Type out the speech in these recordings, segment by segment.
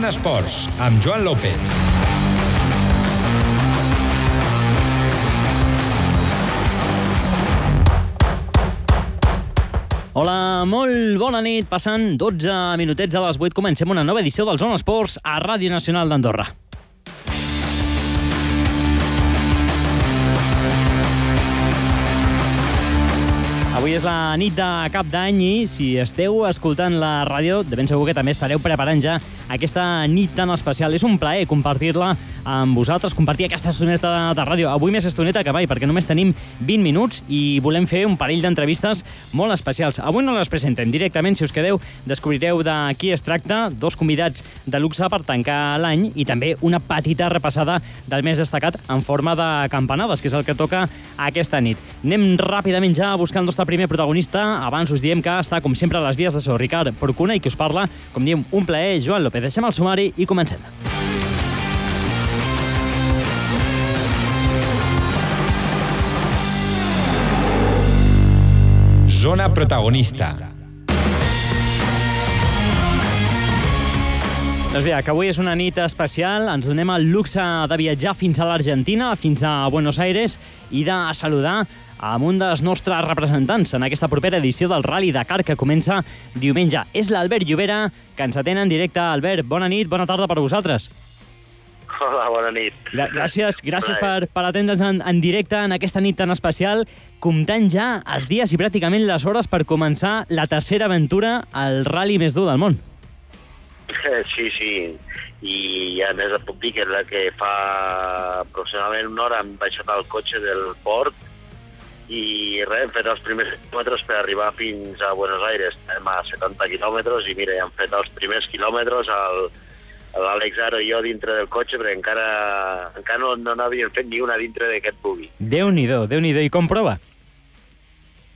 Zona Esports, amb Joan López. Hola, molt bona nit. Passant 12 minutets a les 8. Comencem una nova edició del Zona Esports a Ràdio Nacional d'Andorra. Avui és la nit de cap d'any i si esteu escoltant la ràdio, de ben segur que també estareu preparant ja aquesta nit tan especial. És un plaer compartir-la amb vosaltres, compartir aquesta estoneta de, de ràdio. Avui més estoneta que mai, perquè només tenim 20 minuts i volem fer un parell d'entrevistes molt especials. Avui no les presentem directament, si us quedeu, descobrireu de qui es tracta, dos convidats de luxe per tancar l'any i també una petita repassada del més destacat en forma de campanades, que és el que toca aquesta nit. Anem ràpidament ja a buscar el nostre primer protagonista. Abans us diem que està, com sempre, a les vies de so Ricard Porcuna i que us parla, com diem, un plaer, Joan López. Deixem el sumari i comencem. Zona protagonista. Doncs bé, que avui és una nit especial, ens donem el luxe de viatjar fins a l'Argentina, fins a Buenos Aires, i de saludar amb un dels nostres representants en aquesta propera edició del Rally Dakar que comença diumenge. És l'Albert Llobera, que ens atén en directe. Albert, bona nit, bona tarda per a vosaltres. Hola, bona nit. Gra gràcies, gràcies per, per atendre's en, en directe en aquesta nit tan especial, comptant ja els dies i pràcticament les hores per començar la tercera aventura al rally més dur del món. Sí, sí. I a més et puc dir que la que fa aproximadament una hora hem baixat al cotxe del port i res, hem fet els primers quilòmetres per arribar fins a Buenos Aires. Estem a 70 quilòmetres i mira, hem fet els primers quilòmetres al, l'Àlex Aro i jo dintre del cotxe, perquè encara, encara no, no n'havíem fet ni una dintre d'aquest bugui. Déu-n'hi-do, déu nhi déu I com prova?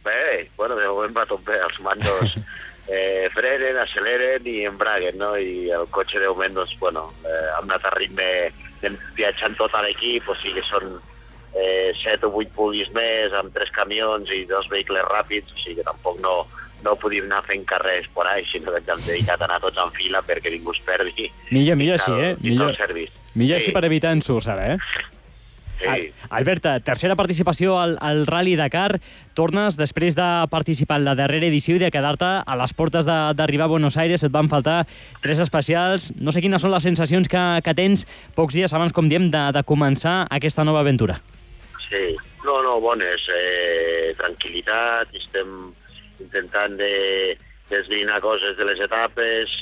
Bé, bueno, de moment va tot bé. Els mandos eh, frenen, acceleren i embraguen, no? I el cotxe de moment, doncs, bueno, eh, hem anat a ritme anem viatjant tot l'equip, o sigui que són eh, 7 o 8 puguis més, amb tres camions i dos vehicles ràpids, o sigui que tampoc no, no podíem anar fent carrers por ahí, sinó que ens hem dedicat a anar tots en fila perquè ningú es perdi. Millor, millor així, eh? Millor, Millor, millor així per evitar ensurts, ara, eh? Sí. Alberta, tercera participació al, al Rally Dakar. Tornes després de participar en la darrera edició i de quedar-te a les portes d'arribar a Buenos Aires. Et van faltar tres especials. No sé quines són les sensacions que, que tens pocs dies abans, com diem, de, de començar aquesta nova aventura. Sí, no, no, bones. Eh, tranquil·litat, estem intentant de desbrinar coses de les etapes,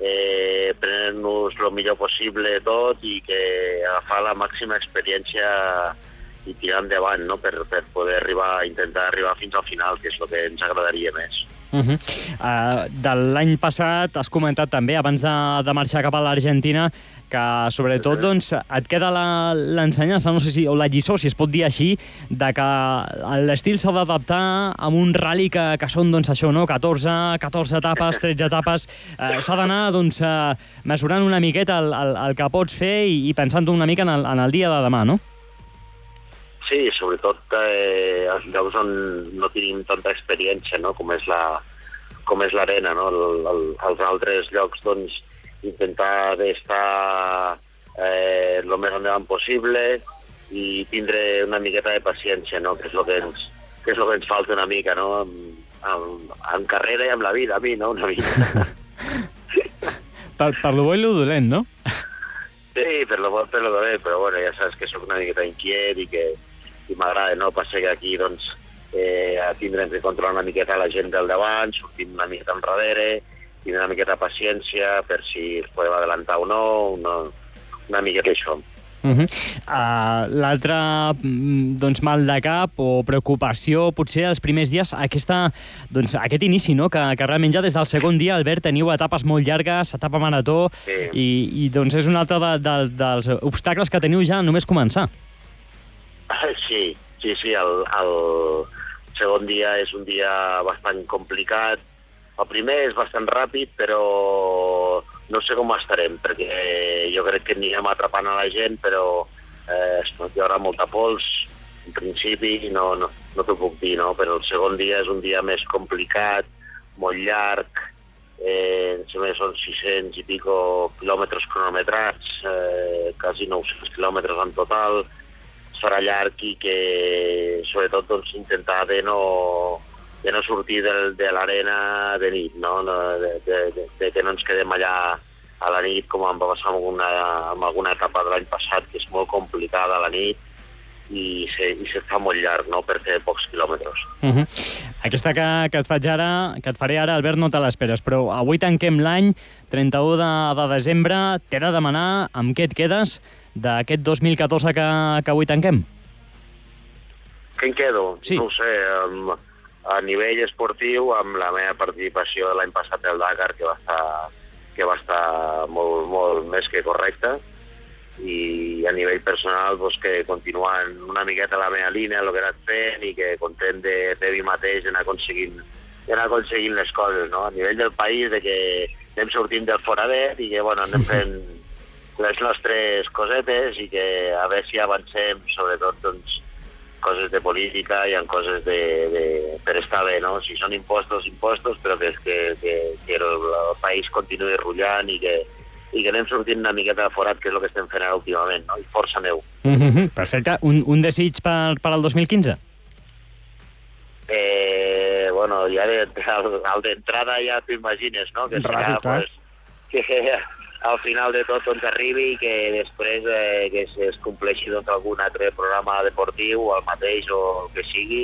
eh, prenent-nos el millor possible tot i que agafar la màxima experiència i tirar endavant no? per, per poder arribar, intentar arribar fins al final, que és el que ens agradaria més. Uh -huh. uh, de l'any passat has comentat també, abans de, de marxar cap a l'Argentina, que sobretot doncs, et queda l'ensenyança, no sé si, o la lliçó, si es pot dir així, de que l'estil s'ha d'adaptar a un rally que, que són doncs, això, no? 14, 14 etapes, 13 etapes. Eh, s'ha d'anar doncs, eh, mesurant una miqueta el, el, el que pots fer i, i pensant una mica en el, en el dia de demà, no? Sí, sobretot eh, els llocs on no tenim tanta experiència, no? com és la com és l'arena, no? El, el, els altres llocs, doncs, intentar d'estar eh, el més endavant possible i tindre una miqueta de paciència, no? que és el que ens, que és el que ens falta una mica, no? En, en, en carrera i amb la vida, a mi, no? Una mica. per, per lo bo i lo dolent, no? Sí, per lo bo per lo dolent, però bueno, ja saps que sóc una miqueta inquiet i que i m'agrada, no? Passa que aquí, doncs, eh, tindrem que controlar una miqueta la gent del davant, sortim una miqueta enrere, tindre una miqueta de paciència per si es podem adelantar o no, una, una miqueta això. Uh -huh. uh, L'altre doncs, mal de cap o preocupació, potser els primers dies, aquesta, doncs, aquest inici, no? que, que realment ja des del segon dia, Albert, teniu etapes molt llargues, etapa marató, sí. i, i doncs és un altre de, de, dels obstacles que teniu ja només començar. Sí, sí, sí, el, el segon dia és un dia bastant complicat, el primer és bastant ràpid, però no sé com estarem, perquè jo crec que anirem atrapant a la gent, però eh, hi haurà molta pols, en principi, no, no, no t'ho puc dir, no? però el segon dia és un dia més complicat, molt llarg, eh, que són 600 i pico quilòmetres cronometrats, eh, quasi 900 quilòmetres en total, es farà llarg i que sobretot doncs, intentar de no, de no sortir de, de l'arena de nit, no? De, de, de, de que no ens quedem allà a la nit com em va passar amb alguna, amb alguna etapa de l'any passat, que és molt complicada a la nit, i se, i se fa molt llarg, no?, per fer pocs quilòmetres. Uh -huh. Aquesta que, que et faig ara, que et faré ara, Albert, no te l'esperes, però avui tanquem l'any, 31 de, de desembre, t'he de demanar amb què et quedes d'aquest 2014 que, que avui tanquem. Què em quedo? Sí. No ho sé, amb, a nivell esportiu, amb la meva participació de l'any passat del Dakar, que va estar, que va estar molt, molt més que correcta, i a nivell personal doncs, que continuant una miqueta la meva línia, el que he anat fent i que content de, de mi mateix en aconseguint, en aconseguint les coses, no? A nivell del país, de que anem sortint del foradet i que, bueno, anem fent les nostres cosetes i que a veure si avancem, sobretot, doncs, coses de política i en coses de, de, per estar bé, no? Si són impostos, impostos, però que, que, que, que el, el país continuï rullant i que, i que anem sortint una miqueta de forat, que és el que estem fent ara últimament, no? i força neu. Uh -huh. Perfecte. Un, un desig per, per al 2015? Eh, bueno, ja de, d'entrada ja t'ho imagines, no? Que serà, Ràpid, eh? pues, que al final de tot doncs arribi i que després eh, que es, es compleixi doncs, algun altre programa deportiu, el mateix o el que sigui,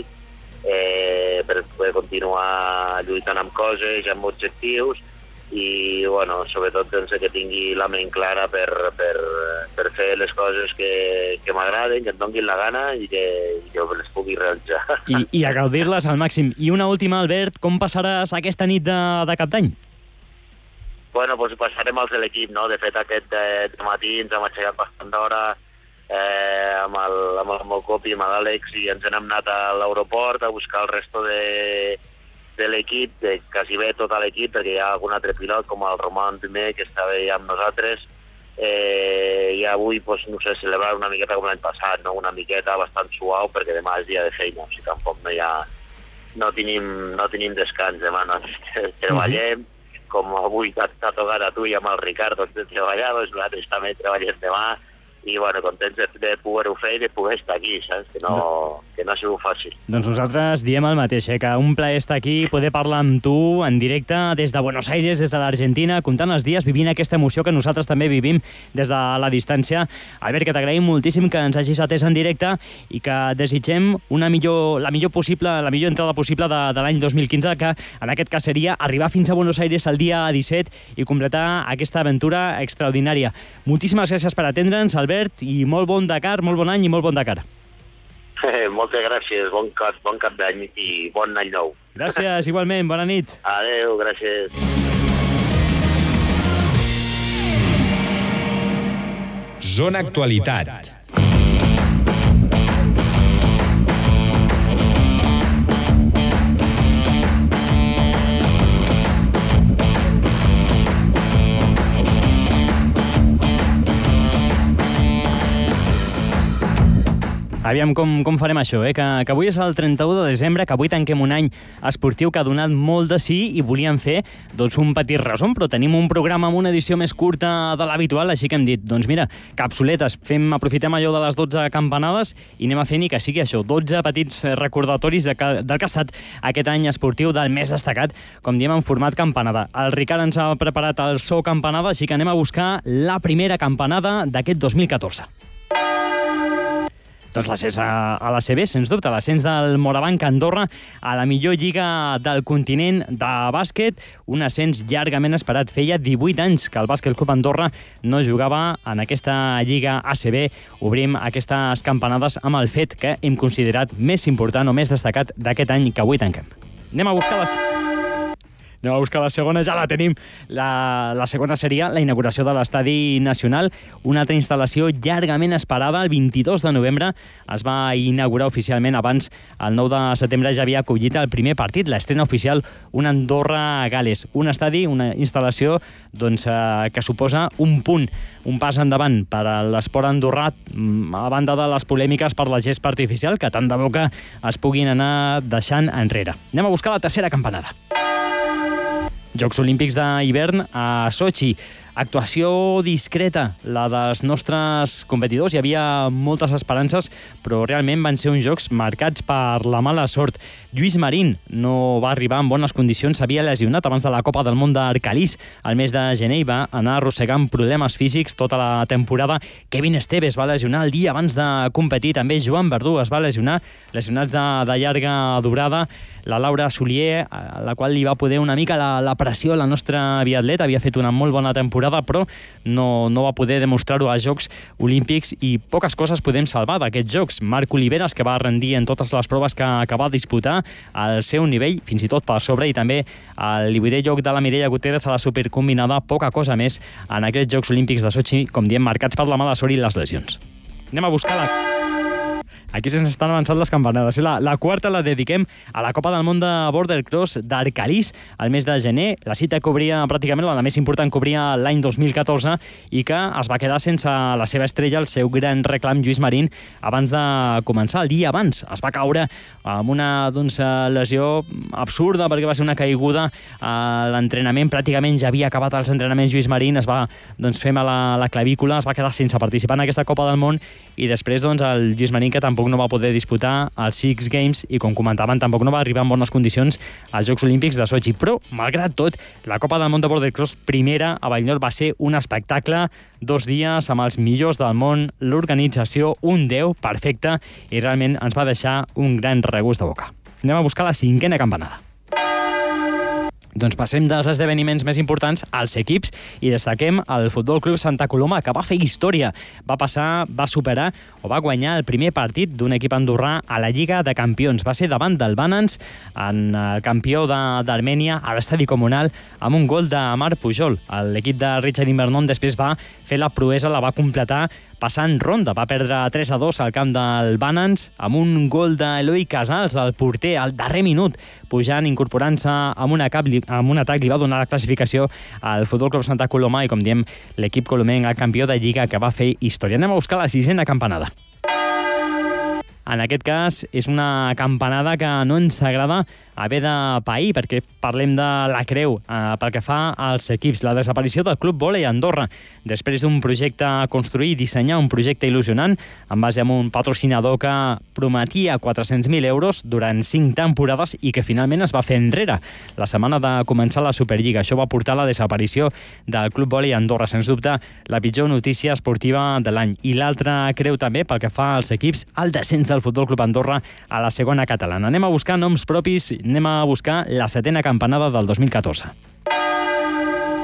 eh, per poder continuar lluitant amb coses, amb objectius, i bueno, sobretot doncs, que tingui la ment clara per, per, per fer les coses que, que m'agraden, que em donguin la gana i que, que les pugui realitzar. I, i a gaudir-les al màxim. I una última, Albert, com passaràs aquesta nit de, de cap d'any? Bueno, doncs passarem als de l'equip, no? De fet, aquest eh, matí ens hem aixecat bastant d'hora eh, amb, el, amb el meu copi, amb l'Àlex, i ens n'hem anat a l'aeroport a buscar el resto de, de l'equip, de quasi bé tot l'equip, perquè hi ha algun altre pilot, com el Roman Primer, que està bé amb nosaltres, eh, i avui, doncs, no sé, celebrar una miqueta com l'any passat, no? una miqueta bastant suau, perquè demà és dia de feina, o sigui, tampoc no hi ha... No tenim, no tenim descans demà, no? treballem, com avui t'ha tocat a tu i amb el Ricardo de treballar, doncs nosaltres també treballem demà, i bueno, contents de, de poder-ho fer i de poder estar aquí, saps? Que no, que no ha sigut fàcil. Doncs nosaltres diem el mateix, eh? que un plaer estar aquí, poder parlar amb tu en directe des de Buenos Aires, des de l'Argentina, comptant els dies, vivint aquesta emoció que nosaltres també vivim des de la distància. Albert, que t'agraïm moltíssim que ens hagis atès en directe i que desitgem una millor, la millor possible, la millor entrada possible de, de l'any 2015, que en aquest cas seria arribar fins a Buenos Aires el dia 17 i completar aquesta aventura extraordinària. Moltíssimes gràcies per atendre'ns, Albert, i molt bon Dakar, molt bon any i molt bon Dakar. Moltes gràcies, bon cap, bon cap d'any i bon any nou. Gràcies, igualment, bona nit. Adeu, gràcies. Zona Actualitat. Aviam com, com farem això, eh? que, que avui és el 31 de desembre, que avui tanquem un any esportiu que ha donat molt de sí i volíem fer doncs, un petit resum, però tenim un programa amb una edició més curta de l'habitual, així que hem dit, doncs mira, capsuletes, fem, aprofitem allò de les 12 campanades i anem a fer ni que sigui això, 12 petits recordatoris de que, del que ha estat aquest any esportiu del més destacat, com diem, en format campanada. El Ricard ens ha preparat el so campanada, així que anem a buscar la primera campanada d'aquest 2014. Doncs l'ascens a, a la CB, sens dubte, l'ascens del Morabanc Andorra a la millor lliga del continent de bàsquet, un ascens llargament esperat. Feia 18 anys que el Bàsquet Club Andorra no jugava en aquesta lliga ACB. Obrim aquestes campanades amb el fet que hem considerat més important o més destacat d'aquest any que avui tanquem. Anem a buscar les... Anem a buscar la segona, ja la tenim. La, la segona seria la inauguració de l'Estadi Nacional, una altra instal·lació llargament esperada. El 22 de novembre es va inaugurar oficialment. Abans, el 9 de setembre, ja havia acollit el primer partit, l'estrena oficial, un Andorra-Gales. Un estadi, una instal·lació doncs, eh, que suposa un punt, un pas endavant per a l'esport andorrà, mm, a banda de les polèmiques per la gespa artificial, que tant de boca es puguin anar deixant enrere. Anem a buscar la tercera campanada. Jocs Olímpics d'hivern a Sochi. Actuació discreta, la dels nostres competidors. Hi havia moltes esperances, però realment van ser uns jocs marcats per la mala sort. Lluís Marín no va arribar en bones condicions, s'havia lesionat abans de la Copa del Món d'Arcalís. Al mes de gener va anar arrossegant problemes físics tota la temporada. Kevin Esteves va lesionar el dia abans de competir. També Joan Verdú es va lesionar, lesionats de, de llarga durada la Laura Solier, a la qual li va poder una mica la, la pressió la nostra biatleta, havia fet una molt bona temporada, però no, no va poder demostrar-ho als Jocs Olímpics i poques coses podem salvar d'aquests Jocs. Marc Oliveres, que va rendir en totes les proves que, que va disputar, al seu nivell, fins i tot per sobre, i també el 18è lloc de la Mireia Gutiérrez a la supercombinada, poca cosa més en aquests Jocs Olímpics de Sochi, com diem, marcats per la mala sort i les lesions. Anem a buscar la Aquí se'ns estan avançant les campanades. La, la quarta la dediquem a la Copa del Món de Border Cross d'Arcalís al mes de gener. La cita cobria pràcticament, la més important cobria l'any 2014 i que es va quedar sense la seva estrella, el seu gran reclam Lluís Marín, abans de començar. El dia abans es va caure amb una doncs, lesió absurda perquè va ser una caiguda a l'entrenament. Pràcticament ja havia acabat els entrenaments Lluís Marín, es va doncs, fer mal a la clavícula, es va quedar sense participar en aquesta Copa del Món i després doncs, el Lluís Marín, que tampoc no va poder disputar els Six Games i, com comentaven, tampoc no va arribar en bones condicions als Jocs Olímpics de Sochi. Però, malgrat tot, la Copa del Món de Border Cross primera a Vallnol va ser un espectacle, dos dies amb els millors del món, l'organització, un 10 perfecte, i realment ens va deixar un gran regust de boca. Anem a buscar la cinquena campanada. Doncs passem dels esdeveniments més importants als equips i destaquem el Futbol Club Santa Coloma, que va fer història. Va passar, va superar o va guanyar el primer partit d'un equip andorrà a la Lliga de Campions. Va ser davant del Banans, en el campió d'Armènia, a l'estadi comunal, amb un gol de Marc Pujol. L'equip de Richard Invernon després va fer la proesa, la va completar passant ronda. Va perdre 3 a 2 al camp del Banans amb un gol d'Eloi Casals, el porter, al darrer minut, pujant, incorporant-se amb, una cap, amb un atac, li va donar la classificació al Futbol Club Santa Coloma i, com diem, l'equip colomenc, el campió de Lliga, que va fer història. Anem a buscar la sisena campanada. En aquest cas, és una campanada que no ens agrada haver de pair, perquè parlem de la creu eh, pel que fa als equips. La desaparició del Club Volei Andorra, després d'un projecte a construir i dissenyar un projecte il·lusionant en base a un patrocinador que prometia 400.000 euros durant 5 temporades i que finalment es va fer enrere la setmana de començar la Superliga. Això va portar a la desaparició del Club Volei Andorra, sens dubte la pitjor notícia esportiva de l'any. I l'altra creu també pel que fa als equips, el descens del Futbol Club Andorra a la segona catalana. Anem a buscar noms propis anem a buscar la setena campanada del 2014.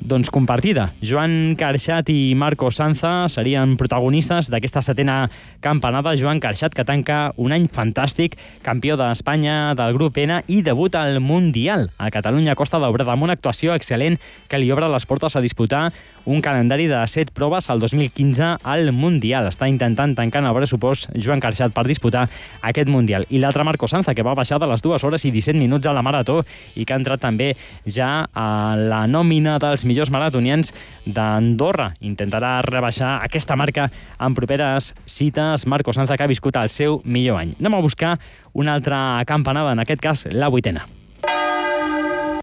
Doncs compartida. Joan Carxat i Marco Sanza serien protagonistes d'aquesta setena campanada. Joan Carxat, que tanca un any fantàstic, campió d'Espanya del grup N i debut al Mundial a Catalunya Costa d'Obrada, amb una actuació excel·lent que li obre les portes a disputar un calendari de 7 proves al 2015 al Mundial. Està intentant tancar el pressupost Joan Carxat per disputar aquest Mundial. I l'altre Marco Sanza, que va baixar de les 2 hores i 17 minuts a la marató i que ha entrat també ja a la nòmina dels millors maratonians d'Andorra. Intentarà rebaixar aquesta marca en properes cites. Marco Sanza, que ha viscut el seu millor any. Anem a buscar una altra campanada, en aquest cas la vuitena.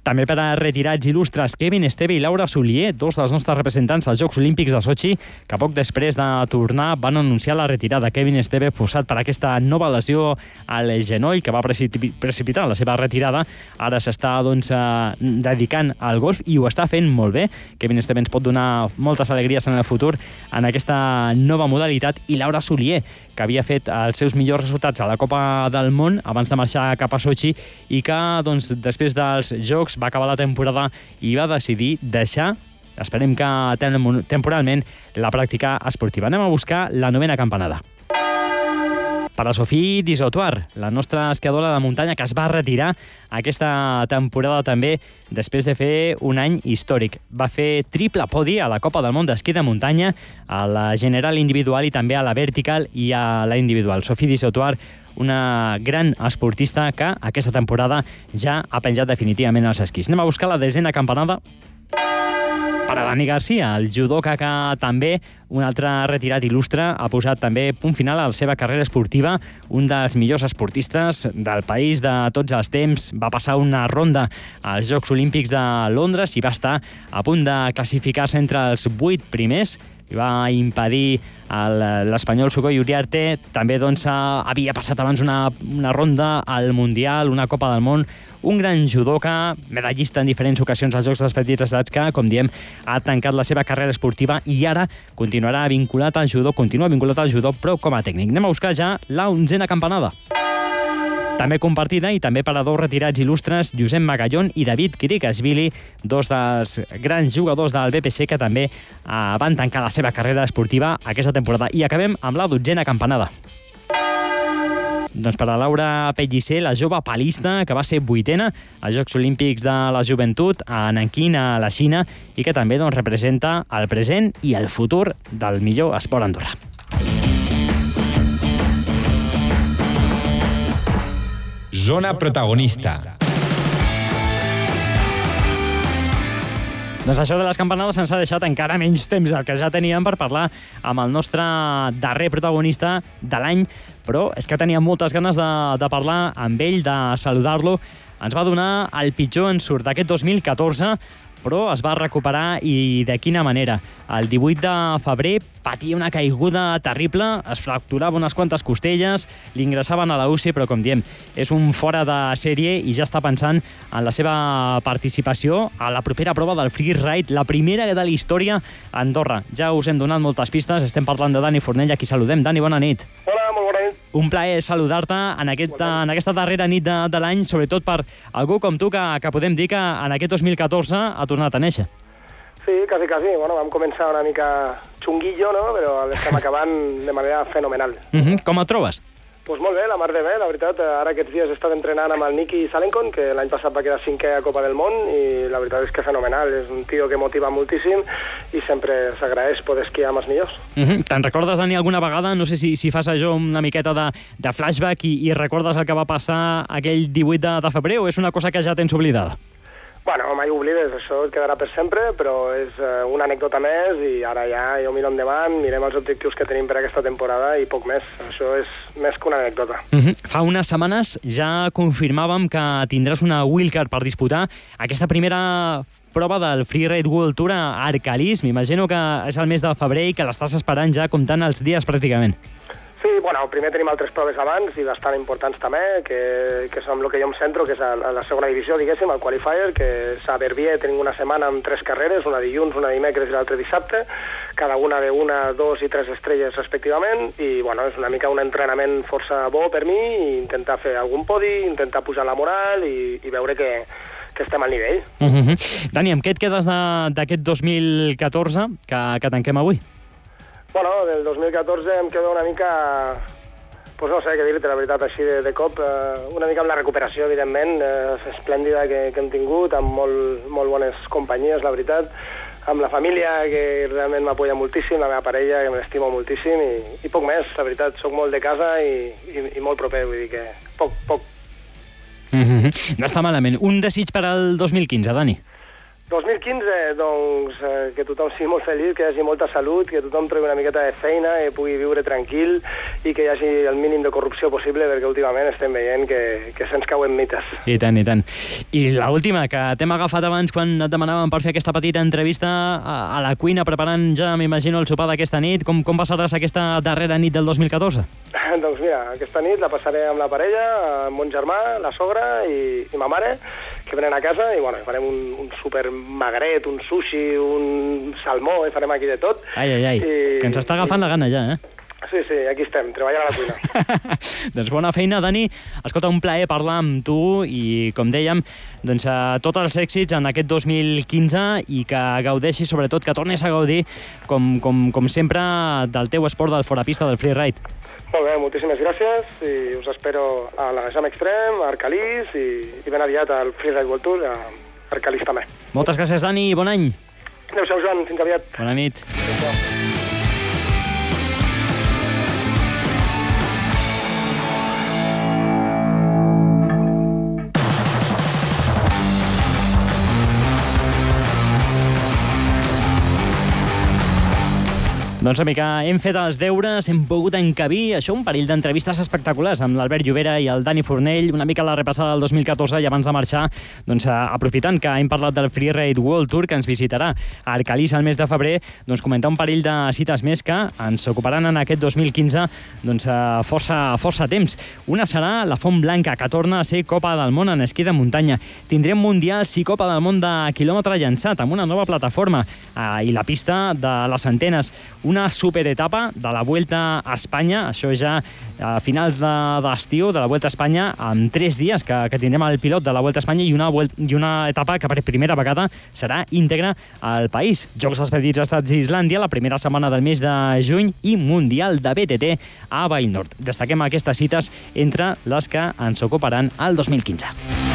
També per a retirats il·lustres, Kevin Esteve i Laura Solier, dos dels nostres representants als Jocs Olímpics de Sochi, que poc després de tornar van anunciar la retirada. Kevin Esteve, posat per aquesta nova lesió al genoll, que va precipitar la seva retirada, ara s'està doncs, eh, dedicant al golf i ho està fent molt bé. Kevin Esteve ens pot donar moltes alegries en el futur en aquesta nova modalitat i Laura Solier, que havia fet els seus millors resultats a la Copa del Món abans de marxar cap a Sochi i que doncs, després dels Jocs va acabar la temporada i va decidir deixar esperem que temporalment la pràctica esportiva. Anem a buscar la novena campanada. Per a Sofí Disotuar, la nostra esquiadora de muntanya que es va retirar aquesta temporada també després de fer un any històric. Va fer triple podi a la Copa del Món d'esquí de muntanya, a la general individual i també a la vertical i a la individual. Sofí Disotuar una gran esportista que aquesta temporada ja ha penjat definitivament els esquís. Anem a buscar la desena campanada per a Dani Garcia, el judoka que també, un altre retirat il·lustre, ha posat també punt final a la seva carrera esportiva, un dels millors esportistes del país de tots els temps. Va passar una ronda als Jocs Olímpics de Londres i va estar a punt de classificar-se entre els vuit primers i va impedir l'espanyol Sugoi Uriarte. També doncs, havia passat abans una, una ronda al Mundial, una Copa del Món, un gran judoka, medallista en diferents ocasions als Jocs dels Petits Estats que, com diem, ha tancat la seva carrera esportiva i ara continuarà vinculat al judo, continua vinculat al judo, però com a tècnic. Anem a buscar ja la onzena campanada. També compartida i també per a dos retirats il·lustres, Josep Magallón i David Kirikashvili, dos dels grans jugadors del BPC que també eh, van tancar la seva carrera esportiva aquesta temporada. I acabem amb la dotzena campanada. Doncs per a Laura Pellicer, la jove palista, que va ser vuitena als Jocs Olímpics de la Joventut a Nanquín, a la Xina, i que també doncs, representa el present i el futur del millor esport andorrà. Zona protagonista. Doncs això de les campanades ens ha deixat encara menys temps del que ja teníem per parlar amb el nostre darrer protagonista de l'any, però és que teníem moltes ganes de, de parlar amb ell, de saludar-lo. Ens va donar el pitjor ensurt d'aquest 2014, però es va recuperar i de quina manera. El 18 de febrer patia una caiguda terrible, es fracturava unes quantes costelles, l'ingressaven a la UCI, però com diem, és un fora de sèrie i ja està pensant en la seva participació a la propera prova del freeride, la primera de la història a Andorra. Ja us hem donat moltes pistes, estem parlant de Dani Fornell, a qui saludem. Dani, bona nit. Hola, molt. Un plaer saludar-te en, aquest, en aquesta darrera nit de, de l'any, sobretot per algú com tu, que, que podem dir que en aquest 2014 ha tornat a néixer. Sí, quasi, quasi. Bueno, vam començar una mica xunguillo, no? però l'estem acabant de manera fenomenal. Uh -huh. Com et trobes? Pues molt bé, la mar de bé, la veritat. Ara aquests dies he estat entrenant amb el Niki Salenkon, que l'any passat va quedar cinquè a Copa del Món, i la veritat és que fenomenal. És un tio que motiva moltíssim i sempre s'agraeix poder esquiar amb els millors. Uh -huh. Te'n recordes, Dani, alguna vegada, no sé si, si fas això una miqueta de, de flashback i, i recordes el que va passar aquell 18 de, de febrer o és una cosa que ja tens oblidada? Bueno, mai oblides, això et quedarà per sempre, però és uh, una anècdota més i ara ja jo miro endavant, mirem els objectius que tenim per aquesta temporada i poc més. Això és més que una anècdota. Uh -huh. Fa unes setmanes ja confirmàvem que tindràs una wildcard per disputar aquesta primera prova del Freeride World Tour a Arcalís. M'imagino que és el mes de febrer i que l'estàs esperant ja comptant els dies pràcticament. Sí, bueno, primer tenim altres proves abans i bastant importants també, que, que són el que jo em centro, que és a, a la segona divisió, diguéssim, el qualifier, que a Verbier tenim una setmana amb tres carreres, una dilluns, una dimecres i l'altra dissabte, cada una de una, dos i tres estrelles respectivament, i bueno, és una mica un entrenament força bo per mi, i intentar fer algun podi, intentar pujar la moral i, i veure que, que estem al nivell. Uh -huh. Dani, amb què et quedes d'aquest 2014 que, que tanquem avui? Bueno, del 2014 em quedo una mica... Pues no sé què dir-te, la veritat, així de, de cop. Eh, una mica amb la recuperació, evidentment, eh, esplèndida que, que hem tingut, amb molt, molt bones companyies, la veritat, amb la família, que realment m'apoya moltíssim, la meva parella, que me l'estimo moltíssim, i, i poc més, la veritat, sóc molt de casa i, i, i molt proper, vull dir que poc, poc. Mm -hmm. No està malament. Un desig per al 2015, Dani? 2015, doncs, eh, que tothom sigui molt feliç, que hi hagi molta salut, que tothom trobi una miqueta de feina i pugui viure tranquil i que hi hagi el mínim de corrupció possible, perquè últimament estem veient que, que se'ns cauen mites. I tant, i tant. I l'última, que t'hem agafat abans quan et demanàvem per fer aquesta petita entrevista a, a la cuina, preparant ja, m'imagino, el sopar d'aquesta nit. Com, com passaràs aquesta darrera nit del 2014? doncs mira, aquesta nit la passaré amb la parella, amb mon germà, la sogra i, i ma mare, que venen a casa i bueno, farem un, un super magret, un sushi, un salmó, i farem aquí de tot. Ai, ai, ai, I, que ens està agafant i... la gana ja, eh? Sí, sí, aquí estem, treballant a la cuina. doncs bona feina, Dani. Escolta, un plaer parlar amb tu i, com dèiem, doncs, uh, tots els èxits en aquest 2015 i que gaudeixis, sobretot, que tornis a gaudir, com, com, com sempre, del teu esport del forapista del freeride. Molt bé, moltíssimes gràcies i us espero a la Jam Extrem, a Arcalís i, i ben aviat al Freeride World Tour a Arcalís també. Moltes gràcies, Dani, i bon any. Adéu-siau, Joan, fins aviat. Bona nit. Adéu Doncs, mica, hem fet els deures, hem pogut encabir això, un parell d'entrevistes espectaculars amb l'Albert Llobera i el Dani Fornell, una mica la repassada del 2014 i abans de marxar, doncs, eh, aprofitant que hem parlat del Free Ride World Tour que ens visitarà a Arcalís el mes de febrer, doncs comentar un parell de cites més que ens ocuparan en aquest 2015 doncs, eh, força, força temps. Una serà la Font Blanca, que torna a ser Copa del Món en esquí de muntanya. Tindrem Mundials i Copa del Món de quilòmetre llançat amb una nova plataforma eh, i la pista de les antenes una superetapa de la Vuelta a Espanya, això ja a finals d'estiu de, de la Vuelta a Espanya, en tres dies que, que tindrem el pilot de la Vuelta a Espanya i una, i una etapa que per primera vegada serà íntegra al país. Jocs dels Petits Estats d'Islàndia, la primera setmana del mes de juny i Mundial de BTT a Vallnord. Destaquem aquestes cites entre les que ens ocuparan el 2015.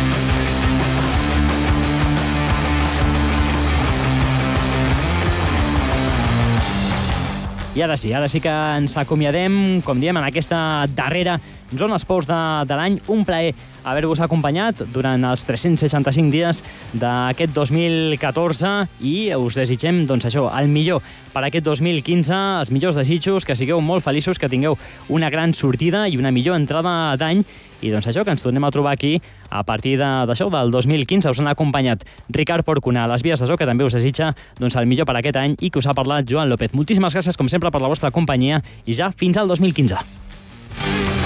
I ara sí, ara sí que ens acomiadem, com diem, en aquesta darrera zona esports de, de l'any. Un plaer haver-vos acompanyat durant els 365 dies d'aquest 2014 i us desitgem, doncs això, el millor per aquest 2015, els millors desitjos, que sigueu molt feliços, que tingueu una gran sortida i una millor entrada d'any i doncs això, que ens tornem a trobar aquí a partir d'això, de, del 2015. Us han acompanyat Ricard Porcuna a les vies de so, que també us desitja doncs, el millor per aquest any i que us ha parlat Joan López. Moltíssimes gràcies, com sempre, per la vostra companyia i ja fins al 2015.